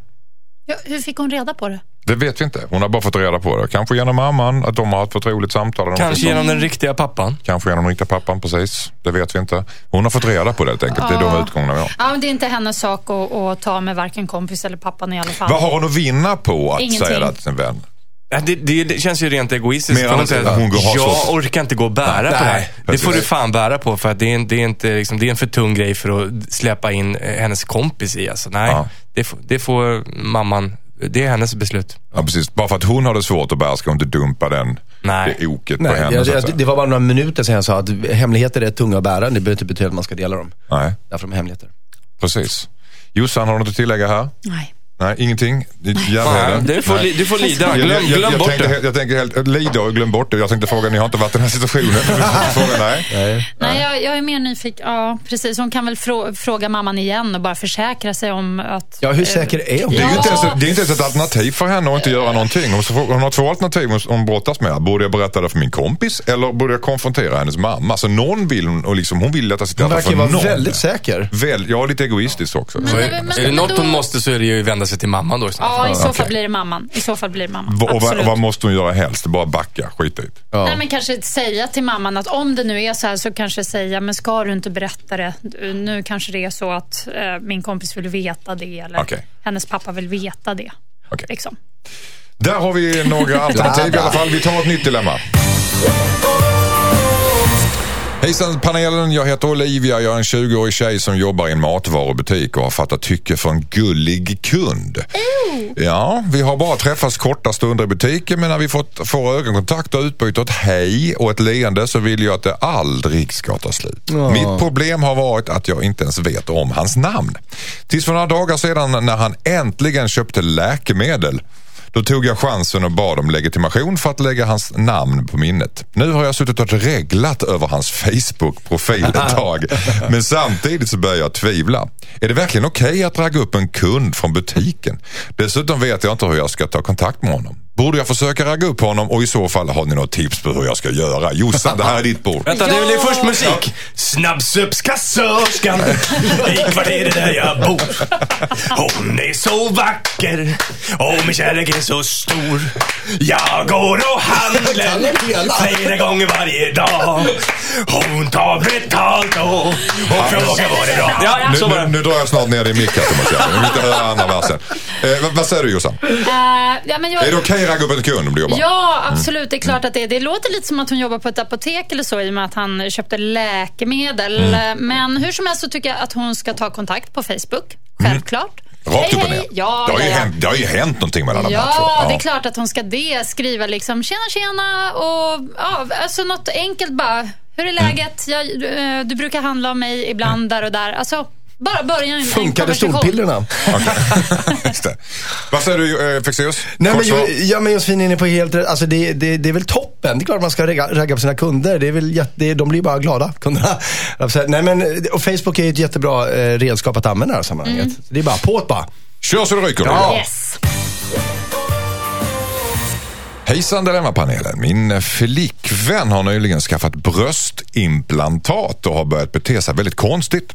Ja, hur fick hon reda på det? Det vet vi inte. Hon har bara fått reda på det. Kanske genom mamman, att de har haft ett förtroligt samtal. Kanske genom den riktiga pappan. Kanske genom riktiga pappan, precis. Det vet vi inte. Hon har fått reda på det helt enkelt. Det är de utgångarna vi har. Ja, men det är inte hennes sak att, att ta med varken kompis eller pappan i alla fall. Vad har hon att vinna på att Ingenting. säga det till sin vän? Ja, Det, det, det känns ju rent egoistiskt. För än hon går- jag så- orkar inte gå och bära på det här. Nej, Det får precis. du fan bära på för att det är, en- det är, inte, liksom, det är en för tung grej för att släppa in eh, hennes kompis i. Alltså, nej, Ja. det, får, det får mamman, det är hennes beslut. Ja, precis. Bara för att hon har det svårt att bära ska hon inte dumpa den, Nej. det oket på Nej, henne. jag, jag, det var bara några minuter sedan jag sa att hemligheter är tunga att bära. Det behöver inte betyda att man ska dela dem. Nej, Därför de är hemligheter. precis. Jossan, har du något att tillägga här? Nej. Nej, ingenting? Järnheden? du, får, li- du får lida. Jag, Glöm, jag, jag, glöm jag, bort tänkte, det. helt- jag tänker helt, lida och glöm bort det. Jag tänkte fråga, ni har inte varit i den här situationen? fråga, nej. Nej, jag, jag är mer nyfiken. Ja, precis. Hon kan väl frå, fråga mamman igen och bara försäkra sig om att... Ja, hur säker är hon? Det är ju Ja. inte ens, det är inte ens ett alternativ för henne att inte göra någonting. Hon, får- hon har två alternativ hon, hon brottas med. Borde jag berätta det för min kompis eller borde jag konfrontera hennes mamma? Så någon vill hon, och liksom, hon vill leta sitt Hon hjärta verkar för vara någon. väldigt säker. Väl, ja, lite egoistisk också. Men- Så- men- Är det men något hon måste så är det ju att vända sig till mamman då Ja, i så fall okej. blir det mamman. I så fall blir det mamman. Och vad, vad måste hon göra helst? Bara backa, skita i det. Ja. Nej, men kanske säga till mamman att om det nu är så här så kanske säga, men ska du inte berätta det? Nu kanske det är så att eh, min kompis vill veta det eller Okej. hennes pappa vill veta det. Okej. Liksom. Där har vi några alternativ i alla fall. Vi tar ett nytt dilemma. Hejsan panelen, jag heter Olivia. Jag är en 20-årig tjej som jobbar i en matvarubutik och har fattat tycke för en gullig kund. Ja, vi har bara träffats korta stunder i butiken men när vi fått, får ögonkontakt och utbyte ett hej och ett leende så vill jag att det aldrig ska ta slut. Mitt problem har varit att jag inte ens vet om hans namn. Tills för några dagar sedan när han äntligen köpte läkemedel då tog jag chansen och bad om legitimation för att lägga hans namn på minnet. Nu har jag suttit och reglat över hans Facebook-profil ett tag. Men samtidigt så börjar jag tvivla. Är det verkligen okej att ragga upp en kund från butiken? Dessutom vet jag inte hur jag ska ta kontakt med honom. Borde jag försöka ragga upp honom och i så fall har ni något tips på hur jag ska göra? Jossan, det här är ditt bord. Vänta, det är väl först musik? Snabbsupskassörskan i kvarteret där jag bor. Hon är så vacker och min kärlek är så stor. Jag går och handlar flera gånger varje dag. Hon tar betalt och, och frågar vad det är bra. Ja, Nu, nu, nu drar jag snart ner dig i micken måste jag. Vill inte höra andra versen. Eh, vad, vad säger du Jossan? Eh, ja, jag, Är det okej att ragga upp kund om du jobbar? Ja, absolut. Det är klart att det är. Det låter lite som att hon jobbar på ett apotek eller så i och med att han köpte läkemedel. Men hur som helst så tycker jag att hon ska ta kontakt på Facebook. Självklart. Rakt upp och ner? Ja, det, har ju ja, ja. hänt, det har ju hänt någonting mellan de här två. Ja, det är klart att hon ska det. Skriva liksom tjena tjena och ja, alltså något enkelt bara. Hur är läget? Jag, eh, du brukar handla om mig ibland där och där. Alltså, bara börja en, en Funkade det. Vad säger du eh, Fexeus? Nej, Kort ju- ja, men Josefin är inne på helt rätt. Alltså, det, det, det är väl toppen. Det är klart man ska ragga, ragga på sina kunder. Det är väl jätte, de blir bara glada, kunderna. Nej, men, och Facebook är ett jättebra eh, redskap att använda i det här sammanhanget. Det är bara på bara. Kör så det ryker. Ja. Yes. Hejsan Dilemmapanelen. Min flickvän har nyligen skaffat bröstimplantat och har börjat bete sig väldigt konstigt.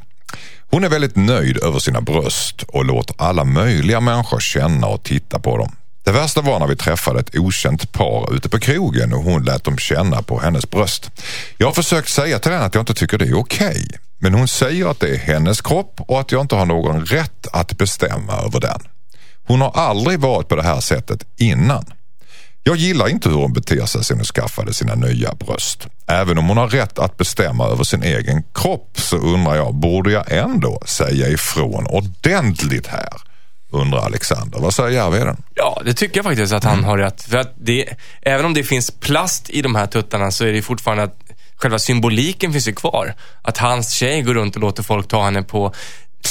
Hon är väldigt nöjd över sina bröst och låter alla möjliga människor känna och titta på dem. Det värsta var när vi träffade ett okänt par ute på krogen och hon lät dem känna på hennes bröst. Jag har försökt säga till henne att jag inte tycker det är okej. Men hon säger att det är hennes kropp och att jag inte har någon rätt att bestämma över den. Hon har aldrig varit på det här sättet innan. Jag gillar inte hur hon beter sig sedan hon skaffade sina nya bröst. Även om hon har rätt att bestämma över sin egen kropp så undrar jag, borde jag ändå säga ifrån ordentligt här? Undrar Alexander. Vad säger Järvheden? Ja, det tycker jag faktiskt att han har rätt. För att det, även om det finns plast i de här tuttarna så är det fortfarande att själva symboliken finns ju kvar. Att hans tjej går runt och låter folk ta henne på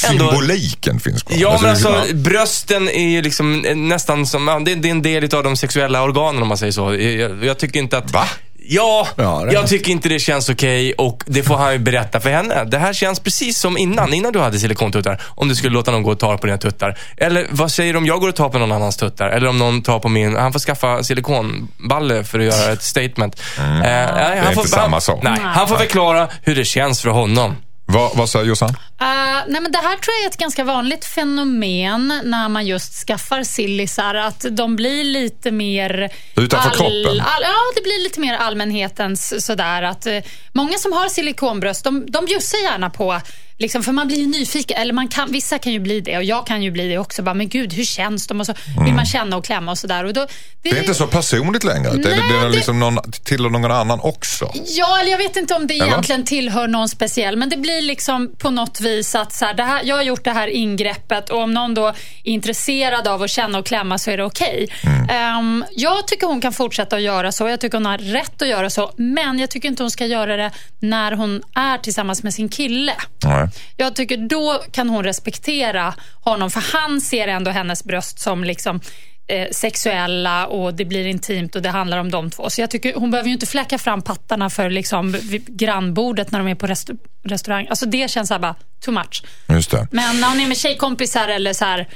ändå- Symboliken finns kvar. Ja, men Alltså, alltså brösten är ju liksom nästan som, det, det är en del av de sexuella organen om man säger så. Jag, jag tycker inte att... Va? Ja, Ja, det är jag det. tycker inte det känns okej och det får han ju berätta för henne. Det här känns precis som innan, innan du hade silikontuttar. Om du skulle låta någon gå och ta på dina tuttar. Eller vad säger du om jag går och tar på någon annans tuttar? Eller om någon tar på min, han får skaffa silikonballe för att göra ett statement. Eh, nej, han Mm. inte får, samma sak. Nej, han får förklara hur det känns för honom. Vad, vad säger Jossan? Uh, nej men det här tror jag är ett ganska vanligt fenomen när man just skaffar sillisar. Att de blir lite mer... Utanför kroppen? All, ja, det blir lite mer allmänhetens sådär. Att, uh, många som har silikonbröst, de, de bjussar gärna på Liksom, för man blir ju nyfiken, eller man kan, vissa kan ju bli det och jag kan ju bli det också. Bara, men gud, hur känns de? Och så vill man känna och klämma och sådär. Och då, det, Det är inte så personligt längre. det, Nej, det är det- liksom någon, tillhör någon annan också. Ja, eller jag vet inte om det Eller? egentligen tillhör någon speciell, men det blir liksom på något vis att så här, det här, jag har gjort det här ingreppet och om någon då är intresserad av att känna och klämma så är det okej. Ehm, jag tycker hon kan fortsätta att göra så, jag tycker hon har rätt att göra så, men jag tycker inte hon ska göra det när hon är tillsammans med sin kille. Nej. Jag tycker då kan hon respektera honom, för han ser ändå hennes bröst som liksom eh, sexuella och det blir intimt och det handlar om de två. Så jag tycker hon behöver ju inte fläcka fram pattarna för liksom grannbordet när de är på resta- restaurang. Alltså det känns så här bara too much. Just det. Men när hon är med tjejkompisar eller så här,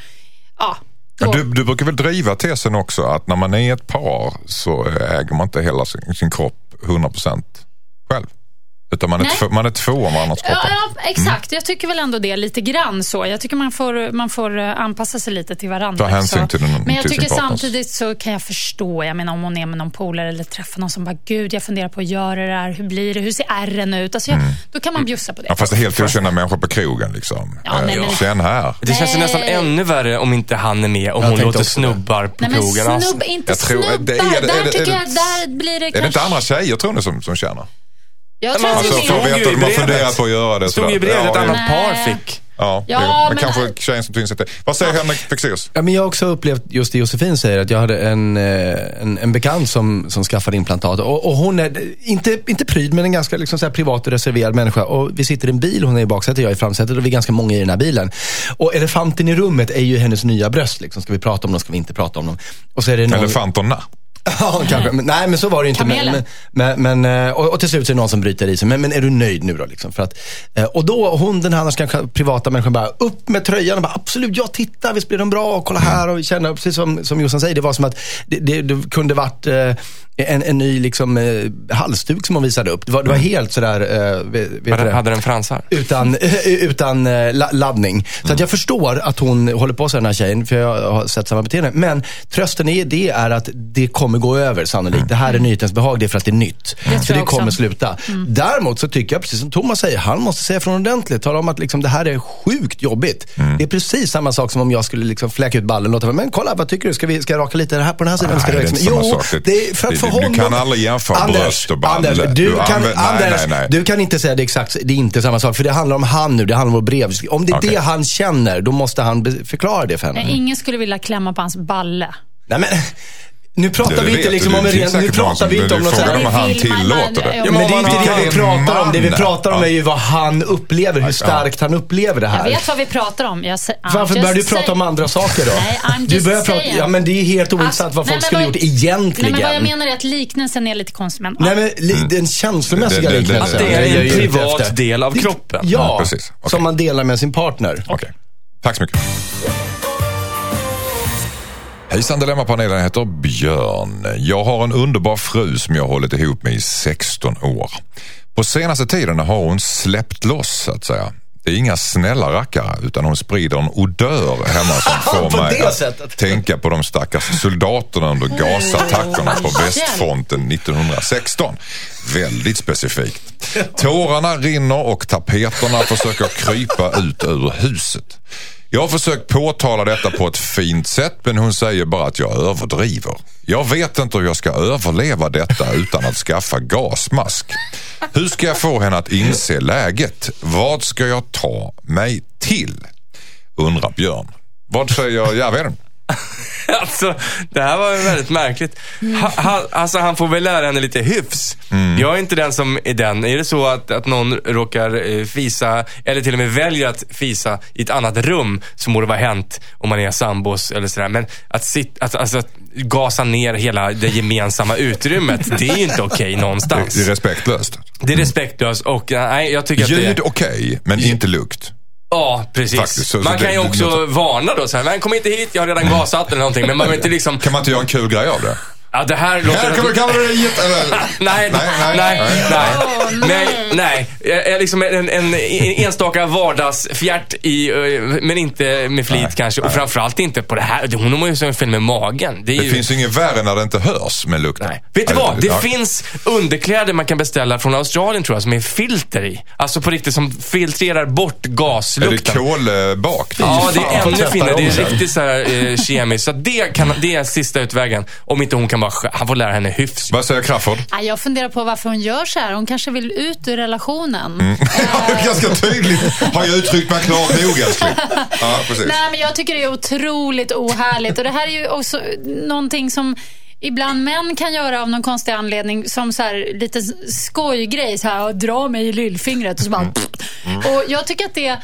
ja. Du, du brukar väl driva tesen också att när man är ett par så äger man inte hela sin, sin kropp 100% själv. Utan man är, två, man är två om varandras Ja, kroppar. ja, exakt. Jag tycker väl ändå det lite grann så. Jag tycker man får, man får eh, anpassa sig lite till varandra. Ta hänsyn till den- Men jag tycker samtidigt så kan jag förstå, jag menar om hon är med någon polare eller träffar någon som bara, gud jag funderar på att göra det här, hur blir det, hur ser ärren ut? Alltså jag, Då kan man bjussa på det. Mm. Ja, fast det är helt känna människor på krogen liksom. Ja, nej, Eh, men- Känn här. Det känns Nej. nästan ännu värre om inte han är med, om Jag hon låter snubbar på Nej krogen. Snubb, inte Jag tror- snubbar. det är- är det- där är det- tycker är det- jag, där blir det Är det inte andra tjejer tror ni som, som känner? Jag tror Men att Alltså det är har brevet. funderat på att göra det. stod ju i brevet Ja, annat par fick. Ja, Ja, men, men- kanske tjejen som tog initiativ. Vad säger Henrik Fexeus? Ja, men jag har också upplevt just det Josefin säger, att jag hade en, eh, en, en bekant som, som skaffade implantat. Och, och hon är inte, inte pryd, men en ganska liksom så här privat och reserverad människa. Och vi sitter i en bil, hon är i baksätet, jag är i framsätet och vi är ganska många i den här bilen. Och elefanten i rummet är ju hennes nya bröst. Liksom. Ska vi prata om dem, ska vi inte prata om dem? Och så är det någon... Elefanterna. Ja, kanske. Men, nej, men så var det ju inte. Men, Kamelen. men, men, men, eh, och, och till slut så är det någon som bryter i sig. Men, men är du nöjd nu då? Liksom? För att, eh, och då, hon den här annars kanske privata människan bara, upp med tröjan och bara, absolut, ja titta, visst blir de bra, och kolla här och känna, precis som, som Jossan säger, det var som att det, det, det kunde varit eh, en, en ny liksom, eh, halsduk som hon visade upp. Det var, det var helt sådär, eh, vet, vet Hade, det? hade den fransar? utan, utan eh, la- laddning. Så att jag förstår att hon håller på så den här tjejen, för jag har sett samma beteende. Men trösten i det är att det kommer gå över sannolikt. Det här är nyhetens behag, det är för att det är nytt. så det jag också. kommer sluta. Däremot så tycker jag, precis som Thomas säger, han måste säga från ordentligt. Tala om att liksom, det här är sjukt jobbigt. Det är precis samma sak som om jag skulle liksom fläka ut ballen och låta men kolla vad tycker du? Ska, vi, ska jag raka lite det här på den här sidan? Ska Nej, det det är liksom- inte samma jo, sak. Det- det är för att det- för du honom... kan aldrig jämföra bröst och balle. Anders, du, Du kan, använder- nej, Anders nej, nej. du kan inte säga det exakt, det är inte samma sak. För det handlar om han nu, det handlar om vårt brev. Om det är Okej. det han känner, då måste han förklara det för henne. Ingen skulle vilja klämma på hans balle. Nej, men, nu pratar vi inte liksom om en ren... Nu någon pratar som- vi inte om något frågan sånt han tillåter det. Ja, men det är inte det vi pratar om. Det vi pratar om är ju vad han upplever, hur starkt han upplever det Jag här. vet vad vi pratar om. Jag, Varför börjar du prata om andra saker då? Nej, du börjar prata, ja men det är helt ointressant vad nej, folk skulle gjort egentligen. Nej, men vad jag menar är att liknelsen är lite konstig. Men, Nej, men li- den känslomässiga liknelsen. Att det är jag en privat del av kroppen. Ja, som man delar med sin partner. Okej. Tack så mycket. Hejsan Dilemmapanelen heter Björn. Jag har en underbar fru som jag har hållit ihop med i 16 år. På senaste tiden har hon släppt loss så att säga. Det är inga snälla rackare utan hon sprider en odör hemma som får mig att sättet. tänka på de stackars soldaterna under gasattackerna på västfronten 1916. Väldigt specifikt. Tårarna rinner och tapeterna försöker krypa ut ur huset. Jag har försökt påtala detta på ett fint sätt men hon säger bara att jag överdriver. Jag vet inte hur jag ska överleva detta utan att skaffa gasmask. Hur ska jag få henne att inse läget? Vad ska jag ta mig till? Undrar Björn. Vad säger Järvheden? Alltså, det här var väldigt märkligt. Ha, ha, alltså, han får väl lära henne lite hyfs. Mm. Jag är inte den som är den. Är det så att, att någon råkar eh, fisa, eller till och med väljer att fisa i ett annat rum, så må det vara hänt om man är sambos eller sådär. Men att, sit, att, alltså, att gasa ner hela det gemensamma utrymmet, det är ju inte okej någonstans. Det är respektlöst. Det är respektlöst och eh, nej, jag tycker att Ljud det... okej, men inte lukt. Ja, precis. Faktiskt, så- så man det- kan ju det- också varna då. Så här, men kom inte hit, jag har redan gasat eller någonting. Men man vill inte liksom... Kan man inte göra en kul grej av det? Ja, det här låter... Här kommer kavalleriet! Eller? Nej, nej, Nej, nej, nej, nej, nej, nej. Jag är liksom en, en enstaka vardagsfjärt i, eh, men inte med flit Nej, kanske. Och framförallt inte på det här. Hon har ju en fel med magen. Det är Det ju... finns ju inget värre när det inte hörs med lukten. Nej. Vet du vad? Det finns underkläder man kan beställa från Australien tror jag, som är filter i. Alltså på riktigt, som filtrerar bort Är det gaslukten. kolbak? Ja, det är ännu finare. Det är riktigt så här, eh, kemiskt. Så det, kan, det är sista utvägen. Om inte hon kan bara... sk- Han får lära henne hyfs. Vad säger Crafoord? Ja, Jag funderar på varför hon gör så här. Hon kanske vill ut ur relationen. Mm. Ganska tydligt har jag uttryckt mig klart nog älskling. Ja, precis. Nej, men jag tycker det är otroligt ohärligt. Och det här är ju också någonting som ibland män kan göra av någon konstig anledning som så här, lite skojgrej. Så här, dra mig i lillfingret och så bara... Mm. Och jag tycker att det...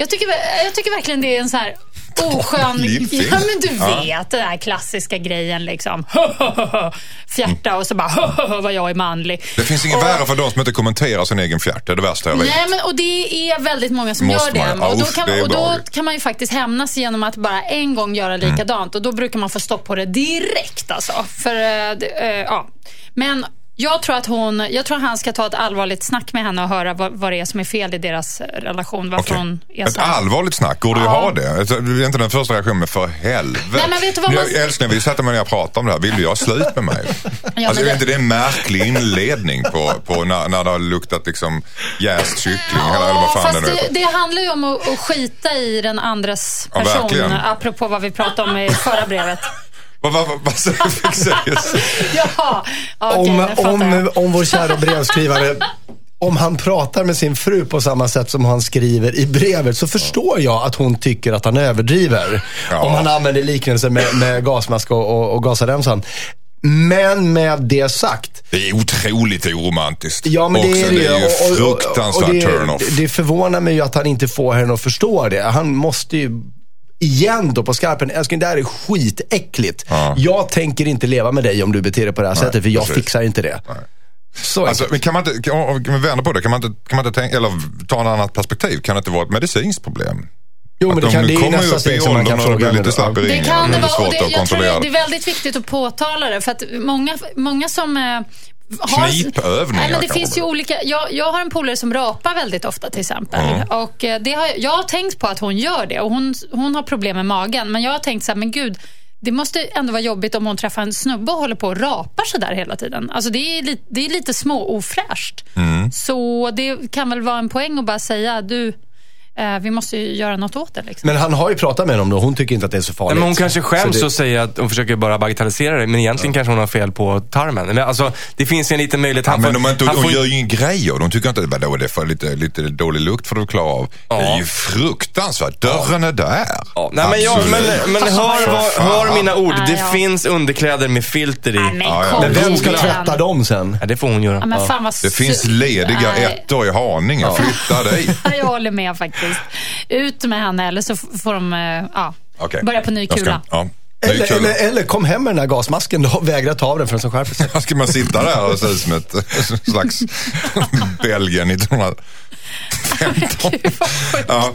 Jag tycker, jag tycker verkligen det är en så här oskön... Ja, men du Ja. vet den där klassiska grejen liksom. Fjärta och så bara vad jag är manlig. Det finns inget värre för de som inte kommenterar sin egen fjärt. Det är det värsta jag vet. Nej, men, och det är väldigt många som Måste gör det. man? Ja, och då, kan, det och då kan man ju faktiskt hämnas genom att bara en gång göra Mm. likadant. Och då brukar man få stopp på det direkt alltså. För, det, eh, ja. Men jag tror att hon, jag tror att han ska ta ett allvarligt snack med henne och höra vad, vad det är som är fel i deras relation. Varför Okej. hon är Ett så. allvarligt snack, går att Ja. ha det? Alltså, Det är inte den första reaktionen, men för helvete. Nej, men vet du vad man- Jag älskling, vi sätter mig ner och pratar om det här. Vill du göra slut med mig? men alltså, är det- inte det en märklig inledning på, på när, när det har luktat liksom jäst kyckling? eller, eller vad fan fast det det, det handlar ju om att, att skita i den andras Ja, person. verkligen. apropå vad vi pratade om i förra brevet. Vad, vad, vad, vad fick sägas? Jaha, okej, om, om, om vår kära brevskrivare om han pratar med sin fru på samma sätt som han skriver i brevet så förstår jag att hon tycker att han överdriver. Ja. Om han använder liknelser med, med gasmask och, och, och gasaremsan. Men med det sagt. Det är otroligt oromantiskt. Ja, men det är det ju. det är ju Och- och- och- fruktansvärt och det- turn-off. Det förvånar mig ju att han inte får henne att förstå det. Han måste ju igen då på skarpen. Älskling, det här är skitäckligt. Ja. Jag tänker inte leva med dig om du beter dig på det här sättet, för jag precis. fixar inte det. Så Alltså, men kan man inte, kan, vi vänder på det, kan man inte, kan man inte tänka, eller ta ett annat perspektiv, kan det inte vara ett medicinskt problem? Jo, men Att det, kan, det är nästa upp i steg som man kan fråga. lite slapp Det ringen. kan det vara. Och svårt det, att jag tror kontrollera. det, det är väldigt viktigt att påtala det. För att många, många som eh, har... Knipövningar Nej, men det finns ju olika... Jag, jag har en polare som rapar väldigt ofta till exempel. Och eh, det har, jag har tänkt på att hon gör det. Och hon, hon har problem med magen. Men jag har tänkt så här, men gud. Det måste ändå vara jobbigt om hon träffar en snubbe och håller på och rapar så där hela tiden. Alltså det är, lite, det är lite små ofräscht. Mm. Så det kan väl vara en poäng att bara säga, du, vi måste ju göra något åt det. Liksom. Men han har ju pratat med henne om det och hon tycker inte att det är så Nej, farligt. men hon kanske skäms Så det- och säger att hon försöker bara bagatellisera det, men egentligen kanske hon har fel på tarmen. Men alltså, det finns en liten möjlighet. Ja, Han men får- de, inte, han de får- gör ju ingen grej av. De tycker inte att det är för lite, lite dålig lukt får du klara av. Det är ju fruktansvärt. Dörren är där. Ja, nej, men, jag, men, men hör, vad- hör mina ord. Det ja. finns underkläder med filter i. Men Ja, ja. vem ska tvätta dem sen? Ja, det får hon göra. Ja, men fan vad Det finns lediga ettor i Haninge. Flytta dig. Jag håller med faktiskt. Ut med henne eller så får de eh, ja, Okej. börja på ny kula. Ja. Ny Eller, kula. eller, eller kom hem med den här gasmasken då och vägra ta av den förrän hon skärper sig. Ska man sitta där och se ut som ett slags Belgien 1915? Gud vad sjukt. Ja.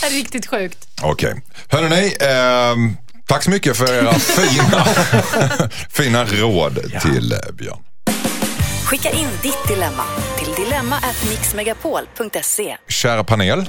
Det är Riktigt sjukt. Okej. Hörrni, ehm, tack så mycket för era fina, fina råd till eh, Björn. Skicka in ditt dilemma till dilemma@mixmegapol.se. Kära panel.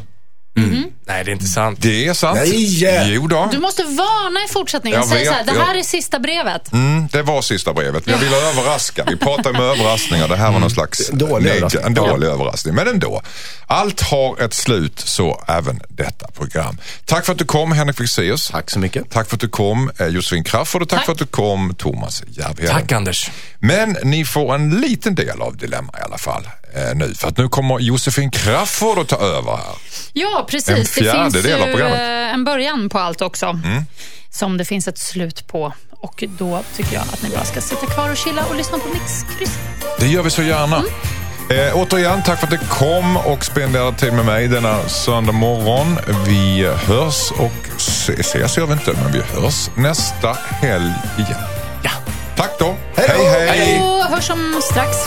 Nej, det är inte sant. Det är sant. Nej. Jo då. Du måste varna i fortsättningen. Jag Säg vet, så här, det här jag- är sista brevet. Mm, det var sista brevet. Jag ville överraska. Vi pratar om överraskningar. Det här var någon slags Dålig överraskning. en dålig överraskning. Men ändå. Allt har ett slut, så även detta program. Tack för att du kom Henrik Fexeus. Tack så mycket. Tack för att du kom eh, Josefin Crafoord och tack, Tack. för att du kom Thomas Järvheden. Tack Anders. Men ni får en liten del av Dilemma i alla fall eh, nu. För att nu kommer Josefin Crafoord att ta över här. Ja, En precis. Det fjärdedel finns ju eh, en början på allt också. Som det finns ett slut på. Och då tycker jag att ni bara ska sitta kvar och chilla och lyssna på Mixkryss. Det gör vi så gärna. Eh, återigen, tack för att du kom och spenderade tid med mig denna söndag morgon. Vi hörs och se- ses gör vi inte, men vi hörs nästa helg igen. Ja. Tack då. Hej då. hej. hej. Hörs om strax.